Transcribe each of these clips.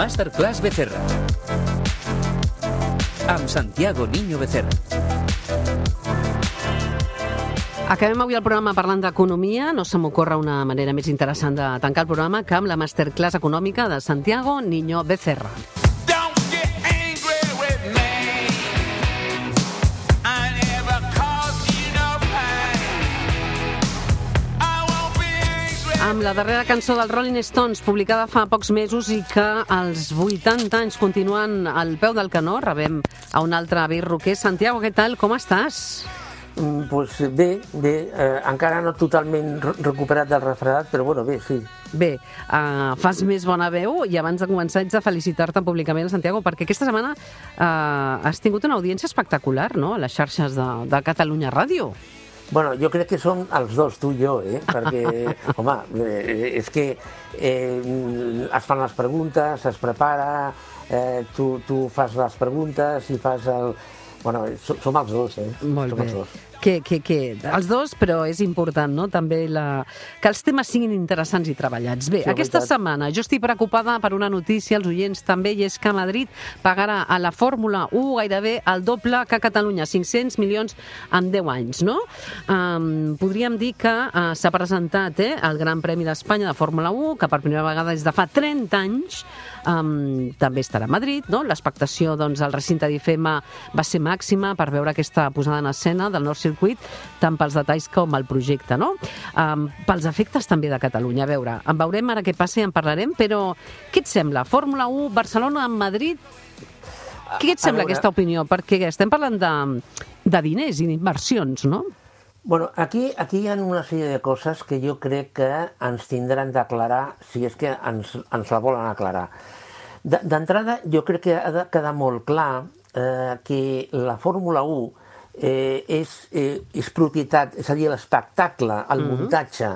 Masterclass Becerra. Amb Santiago Niño Becerra. Acabem avui el programa parlant d'economia. No se m'ocorre una manera més interessant de tancar el programa que amb la Masterclass Econòmica de Santiago Niño Becerra. Amb la darrera cançó dels Rolling Stones, publicada fa pocs mesos i que als 80 anys continuen al peu del canó, rebem a un altre avi roquer. Santiago, què tal? Com estàs? Mm, Pues bé, bé, eh, encara no totalment re- recuperat del refredat, però bueno, bé, sí. Bé, uh, fas més bona veu i abans de començar ets de felicitar-te públicament, Santiago, perquè aquesta setmana uh, has tingut una audiència espectacular, no?, a les xarxes de, de Catalunya Ràdio. Bueno, jo crec que som els dos, tu i jo, eh? perquè, home, eh, és que eh, es fan les preguntes, es prepara, eh, tu, tu fas les preguntes i fas el... Bueno, som, els dos, eh? Molt som bé. els dos. Que, que, que, els dos, però és important, no?, també la... que els temes siguin interessants i treballats. Bé, Sí, aquesta veritat. setmana jo estic preocupada per una notícia, els oients també, i és que Madrid pagarà a la Fórmula 1 gairebé el doble que Catalunya, 500 milions en 10 anys, no? Um, podríem dir que uh, s'ha presentat eh, el Gran Premi d'Espanya de Fórmula 1, que per primera vegada des de fa 30 anys um, també estarà a Madrid, no? L'expectació doncs, al recinte d'IFEMA va ser màxima per veure aquesta posada en escena del Nord Circuit, tant pels detalls com el projecte, no? Um, pels efectes també de Catalunya. A veure, en veurem ara què passa i en parlarem, però què et sembla? Fórmula 1, Barcelona, Madrid... Què et sembla veure- aquesta opinió? Perquè estem parlant de, de diners i d'inversions, no? Bueno, aquí, aquí hi ha una sèrie de coses que jo crec que ens tindran d'aclarar si és que ens, ens la volen aclarar. De- D'entrada, jo crec que ha de quedar molt clar eh, que la Fórmula 1 eh, és, eh, és propietat, és a dir, l'espectacle, el muntatge,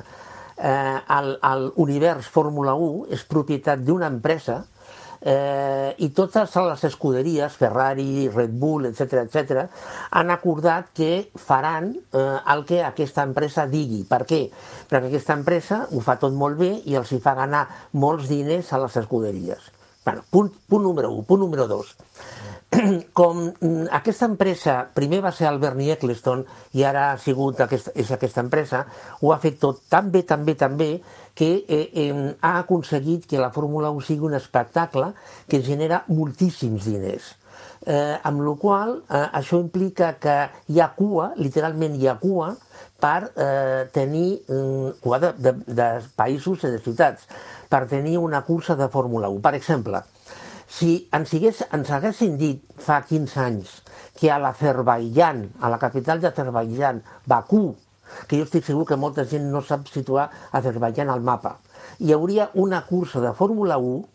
eh, el, el univers Fórmula 1 és propietat d'una empresa eh, i totes les escuderies, Ferrari, Red Bull, etc etc, han acordat que faran eh, el que aquesta empresa digui. Per què? Perquè aquesta empresa ho fa tot molt bé i els hi fa ganar molts diners a les escuderies. Bueno, punt, punt número 1. Punt número 2 com mm, aquesta empresa primer va ser el Bernie Eccleston i ara ha sigut aquesta, és aquesta empresa, ho ha fet tot tan bé, tan bé, tan bé, que eh, eh, ha aconseguit que la Fórmula 1 sigui un espectacle que genera moltíssims diners. Eh, amb la qual eh, això implica que hi ha cua, literalment hi ha cua, per eh, tenir mm, cua de, de, de països i de ciutats, per tenir una cursa de Fórmula 1. Per exemple, si ens, hagués, ens haguessin dit fa 15 anys que a l'Azerbaidjan, a la capital d'Azerbaidjan, Bakú, que jo estic segur que molta gent no sap situar Azerbaidjan al mapa, hi hauria una cursa de Fórmula 1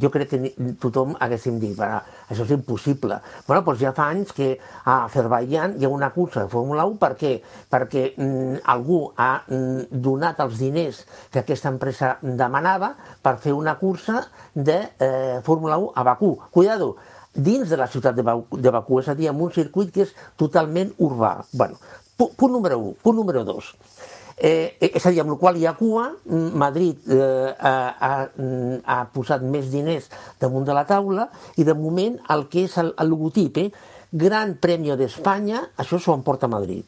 jo crec que tothom haguéssim dit, "Va, això és impossible. Bueno, doncs ja fa anys que a Azerbaidjan hi ha una cursa de Fórmula 1, per què? Perquè mm, algú ha mm, donat els diners que aquesta empresa demanava per fer una cursa de eh, Fórmula 1 a Bakú. Cuidado, dins de la ciutat de Bakú, de Bakú, és a dir, en un circuit que és totalment urbà. Bueno, pu- punt número 1. Punt número 2. Eh, eh, és a dir, amb la qual hi ha cua, Madrid eh, ha, ha, posat més diners damunt de la taula i de moment el que és el, el logotip, eh, Gran Premi d'Espanya, això s'ho emporta Madrid.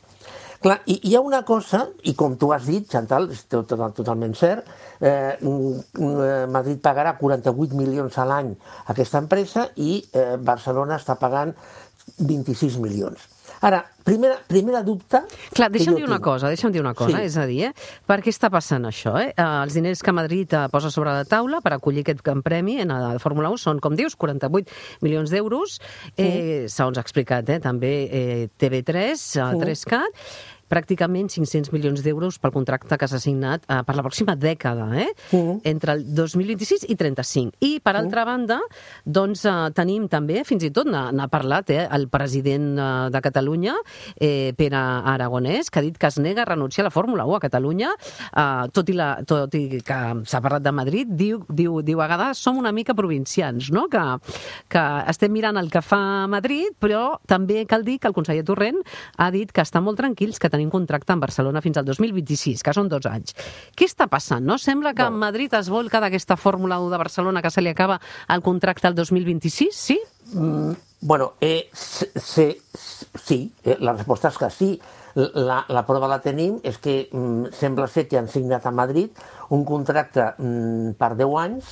Clar, i hi ha una cosa, i com tu has dit, Chantal, és tot, tot, totalment cert, eh, mm, Madrid pagarà 48 milions a l'any a aquesta empresa i eh, Barcelona està pagant 26 milions. Ara, primera, primera dubte... Clar, deixa'm dir una tinc. cosa, deixa'm dir una cosa, Sí. és a dir, eh? per què està passant això? Eh? Eh, els diners que Madrid eh, posa sobre la taula per acollir aquest gran premi en la Fórmula 1 són, com dius, 48 milions d'euros, eh, segons ha explicat eh, també eh, TV3, eh, 3CAT, pràcticament 500 milions d'euros pel contracte que s'ha signat eh, per la pròxima dècada, eh? Mhm. entre el 2026 i 35. I, per altra banda, doncs, eh, tenim també, fins i tot n'ha parlat eh, el president eh, de Catalunya, eh, Pere Aragonès, que ha dit que es nega a renunciar a la Fórmula 1 a Catalunya, eh, tot, i la, tot i que s'ha parlat de Madrid, diu, diu, diu a vegades som una mica provincians, no? que, que estem mirant el que fa Madrid, però també cal dir que el conseller Torrent ha dit que estan molt tranquils, que tenir un contracte amb Barcelona fins al 2026, que són dos anys. Què està passant? No? Sembla que Bueno. Madrid es volca d'aquesta Fórmula 1 de Barcelona que se li acaba el contracte al 2026, sí? Bueno, eh, sí, sí, sí, eh, la resposta és que sí. La, la prova la tenim, és que mm, sembla ser que han signat a Madrid un contracte mm, per 10 anys,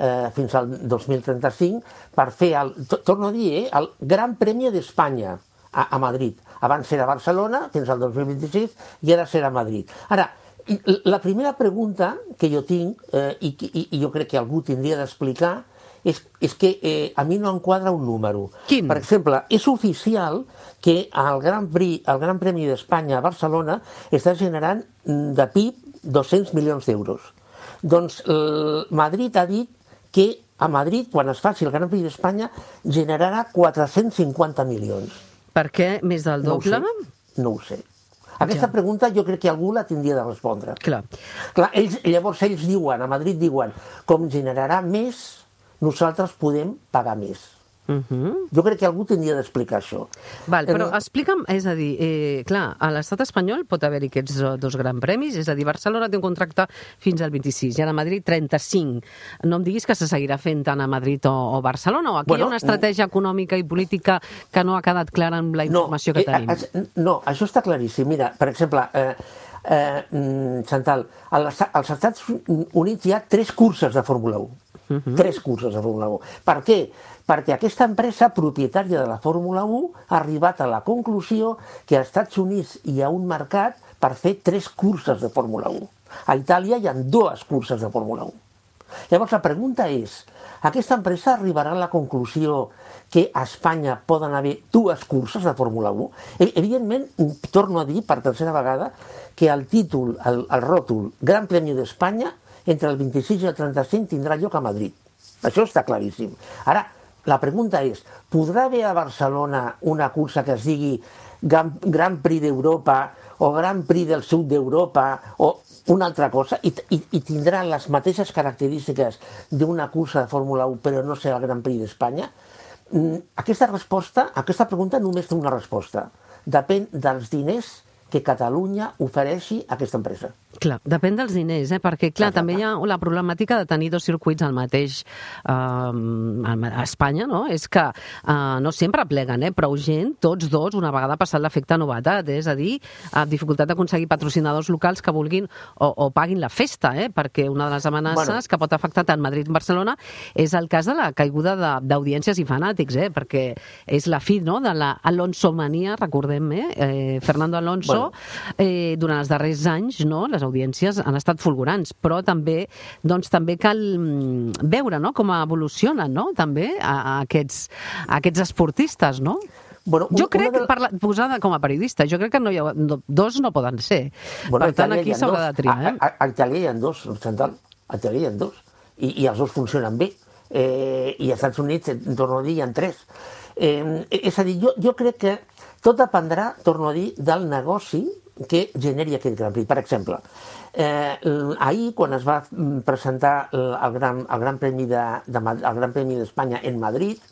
eh, fins al 2035, per fer, el, to- torno a dir, eh, el Gran Premi d'Espanya a, a Madrid. Abans era a Barcelona, fins al 2026, i ara serà Madrid. Ara, la primera pregunta que jo tinc, eh, i, i, i jo crec que algú tindria d'explicar, és, és que eh, a mi no em quadra un número. Quin? Per exemple, és oficial que el Gran, Prix, el Gran Premi d'Espanya a Barcelona està generant mm, de PIB 200 milions d'euros. Doncs el Madrid ha dit que a Madrid, quan es faci el Gran Prix d'Espanya, generarà 450 milions. Per què més del No ho doble? sé. No ho sé. Aquesta pregunta jo crec que algú la tindria de respondre. Clar. Clar, ells, llavors ells diuen, a Madrid diuen, com generarà més, nosaltres podem pagar més. Uh -huh. Jo crec que algú tindria d'explicar això. Val, però Eh, explica'm, és a dir, eh, clar, a l'estat espanyol pot haver-hi aquests eh, dos grans premis, és a dir, Barcelona té un contracte fins al 26 i ara a Madrid 35. No em diguis que se seguirà fent tant a Madrid o, o Barcelona, o aquí Bueno, hi ha una estratègia econòmica i política que no ha quedat clara amb la informació que eh, tenim. eh, no, això està claríssim. Mira, per exemple, eh, eh, mm, Chantal, als, als Estats Units hi ha tres curses de Fórmula 1. Mhm. Tres curses de Fórmula 1. Per què? Perquè aquesta empresa propietària de la Fórmula 1 ha arribat a la conclusió que als Estats Units hi ha un mercat per fer tres curses de Fórmula 1. A Itàlia hi ha dues curses de Fórmula 1. Llavors la pregunta és, aquesta empresa arribarà a la conclusió que a Espanya poden haver dues curses de Fórmula 1? E- Evidentment, torno a dir per tercera vegada que el títol, el, el ròtol Gran Premi d'Espanya, entre el 26 i el 35 tindrà lloc a Madrid. Això està claríssim. Ara, la pregunta és, podrà haver a Barcelona una cursa que es digui Gran, Gran Prix d'Europa o Gran Prix del sud d'Europa o una altra cosa i, i, i tindrà les mateixes característiques d'una cursa de Fórmula 1 però no serà el Gran Prix d'Espanya? Mm, Aquesta resposta, aquesta pregunta només té una resposta. Depèn dels diners que Catalunya ofereixi a aquesta empresa. Clar, depèn dels diners, eh? perquè clar, també hi ha la problemàtica de tenir dos circuits al mateix eh, a Espanya, no? És que eh, no sempre pleguen, eh? prou gent, tots dos, una vegada passat l'efecte novetat, eh? és a dir, eh, dificultat d'aconseguir patrocinadors locals que vulguin o, o paguin la festa, eh? perquè una de les amenaces Bueno. que pot afectar tant Madrid com Barcelona és el cas de la caiguda de- d'audiències i fanàtics, eh? perquè és la fi no? de la Alonso-mania, recordem, eh? eh? Fernando Alonso, eh, durant els darrers anys no? les audiències han estat fulgurants, però també doncs, també cal mm, veure no? com evolucionen no? també a, a, aquests, a aquests esportistes, no? Bueno, un- Jo crec, de- parla, posada com a periodista, jo crec que no hi ha, no, dos no poden ser. Bueno, per tant, aquí s'haurà de triar. Eh? a, Itàlia hi ha dos, Chantal. A Itàlia hi ha dos. I, i els dos funcionen bé. Eh, I als Estats Units, torno a dir, hi ha tres. Eh, és a dir, jo, jo crec que tot dependrà, torno a dir, del negoci que generi aquest Gran Prix. Per exemple, eh, ahir, quan es va mm, presentar el, el, gran, el Gran Premi de, de, d'Espanya en Madrid,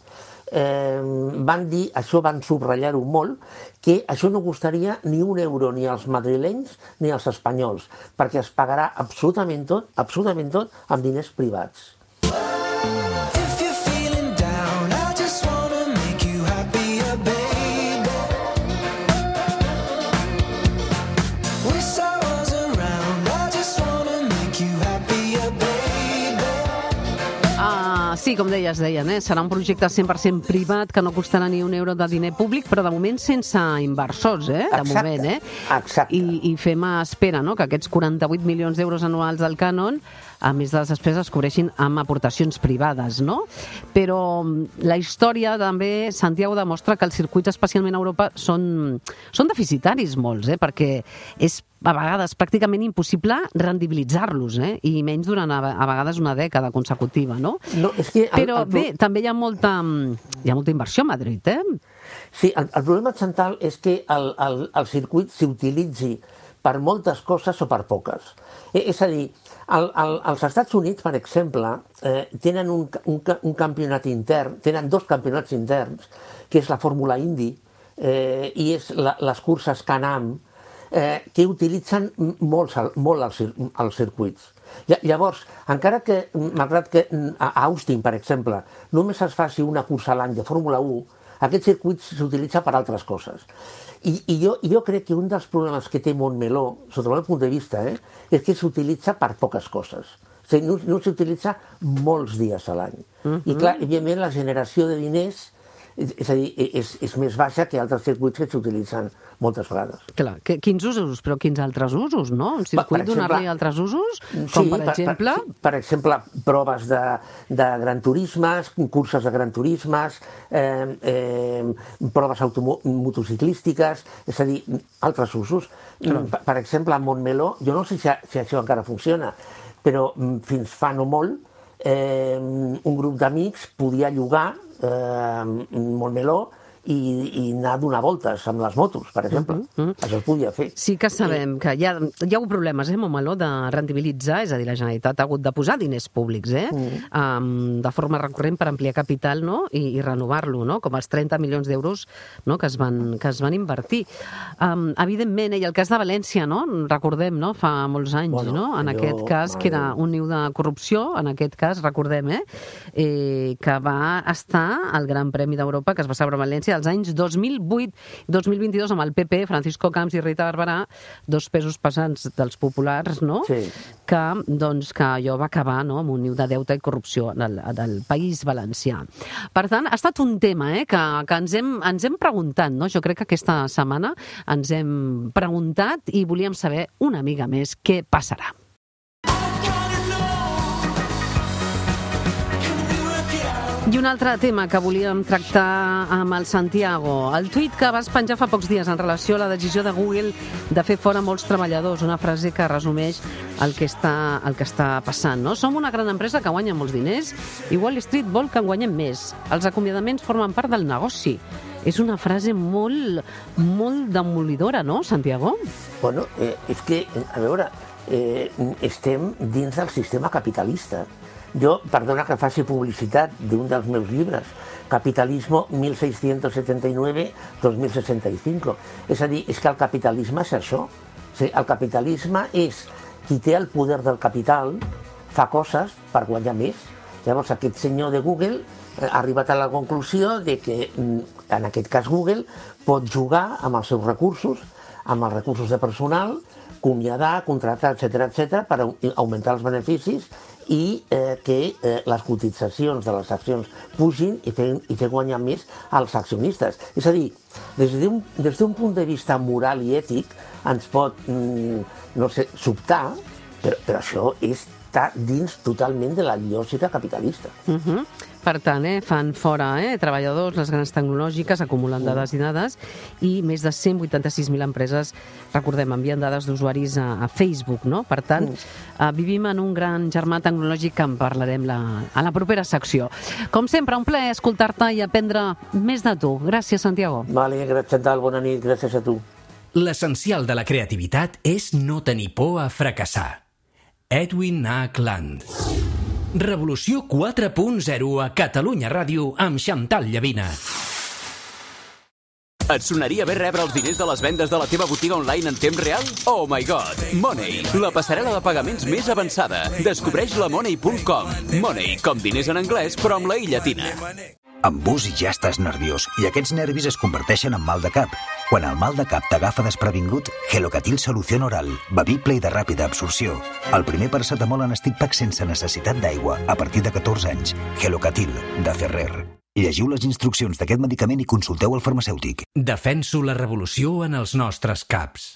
eh, van dir, això van subratllar-ho molt, que això no costaria ni un euro ni als madrilenys ni als espanyols, perquè es pagarà absolutament tot, absolutament tot, amb diners privats. Sí, com deies, deien, eh? serà un projecte 100% privat que no costarà ni un euro de diner públic, però de moment sense inversors, eh? de Exacte, moment. Eh? exacte. I, I fem espera no? que aquests 48 milions d'euros anuals del cànon, a més de les despeses, es cobreixin amb aportacions privades. No? Però mm, la història també, Santiago, demostra que els circuits, especialment a Europa, són, són deficitaris molts, eh? perquè és a vegades pràcticament impossible rendibilitzar-los, eh? i menys durant a, a vegades una dècada consecutiva, no? No, és que el, Però el, pro- bé, també hi ha molta, hi ha molta inversió a Madrid, eh? Sí, el, el problema central és que el, el, el circuit s'utilitzi per moltes coses o per poques. Eh, és a dir, el, el, els Estats Units, per exemple, eh, tenen un, un, un campionat intern, tenen dos campionats interns, que és la Fórmula Indy eh, i és la, les curses Can-Am. eh, que utilitzen molts, el- molt els, els circuits. Lla- Llavors, encara que, malgrat que mm, a Austin, per exemple, només es faci una cursa a l'any de Fórmula 1, aquest circuit s'utilitza per altres coses. I, i jo, jo crec que un dels problemes que té Montmeló, sota el meu punt de vista, eh, és que s'utilitza per poques coses. O sigui, no, no s'utilitza molts dies a l'any. I clar, evidentment, la generació de diners és, a dir, és, és més baixa que altres circuits que s'utilitzen moltes vegades. Clar, que, quins usos? Però quins altres usos, no? Un circuit donar-li altres usos? Com, per exemple... Per, per exemple, proves de, de gran turismes, curses de gran turismes, eh, eh, proves motociclístiques, és a dir, altres usos. Per, per exemple, a Montmeló, jo no sé si, si això encara funciona, però mm, fins fa no molt, eh, un grup d'amics podia llogar eh, Montmeló i, i anar a donar voltes amb les motos, per exemple. Això es podia fer. Sí que sabem que hi ha, hi ha hagut problemes, eh, Montmeló, de rendibilitzar, és a dir, la Generalitat ha hagut de posar diners públics, eh, um, de forma recurrent per ampliar capital, no?, i, i renovar-lo, no?, com els 30 milions d'euros no? que, es van, que es van invertir. Um, evidentment, eh, i el cas de València, no?, recordem, no?, fa molts anys, Bueno, no?, en allò- aquest cas, que era un niu de corrupció, en aquest cas, recordem, eh, eh que va estar al Gran Premi d'Europa, que es va saber a València, als anys 2008-2022 amb el PP, Francisco Camps i Rita Barberà, dos pesos pesants dels populars, no? Sí. que, doncs, que allò va acabar no? amb un niu de deute i corrupció del, del País Valencià. Per tant, ha estat un tema eh, que, que ens, hem, ens hem preguntat, no? jo crec que aquesta setmana ens hem preguntat i volíem saber una mica més què passarà. I un altre tema que volíem tractar amb el Santiago. El tuit que vas penjar fa pocs dies en relació a la decisió de Google de fer fora molts treballadors, una frase que resumeix el que està, el que està passant. No? Som una gran empresa que guanya molts diners i Wall Street vol que en guanyem més. Els acomiadaments formen part del negoci. És una frase molt, molt demolidora, no, Santiago? Bueno, eh, és que, a veure, eh, estem dins del sistema capitalista. Jo, perdona que faci publicitat d'un dels meus llibres, Capitalismo 1679-2065. És a dir, és que el capitalisme és això. Sigui, el capitalisme és qui té el poder del capital, fa coses per guanyar més. Llavors, aquest senyor de Google ha arribat a la conclusió de que, mm, en aquest cas Google, pot jugar amb els seus recursos, amb els recursos de personal, acomiadar, contractar, etc etc per au- augmentar els beneficis i eh, que eh, les cotitzacions de les accions pugin i fer, i fer guanyar més als accionistes. És a dir, des d'un des punt de vista moral i ètic ens pot, mm, no sé, sobtar, però, però això està dins totalment de la lògica capitalista. Uh -huh. Per tant, eh, fan fora eh, treballadors, les grans tecnològiques acumulen dades i dades i més de 186.000 empreses, recordem, envien dades d'usuaris a, a Facebook, no? Per tant, eh, vivim en un gran germà tecnològic que en parlarem la, a la propera secció. Com sempre, un plaer escoltar-te i aprendre més de tu. Gràcies, Santiago. Vale, gràcies, Chantal, bona nit, gràcies a tu. L'essencial de la creativitat és no tenir por a fracassar. Edwin A. Revolució 4.0 a Catalunya Ràdio amb Xantal Llavina. Et sonaria bé rebre els diners de les vendes de la teva botiga online en temps real? Oh my god! Money, la passarel·la de pagaments més avançada. Descobreix la money.com. Money, com diners en anglès, però amb la i llatina. Amb bus ja estàs nerviós i aquests nervis es converteixen en mal de cap. Quan el mal de cap t'agafa desprevingut, Gelocatil Solució Oral, bevible i de ràpida absorció. El primer paracetamol en stick pack sense necessitat d'aigua a partir de 14 anys. Gelocatil, de Ferrer. Llegiu les instruccions d'aquest medicament i consulteu el farmacèutic. Defenso la revolució en els nostres caps.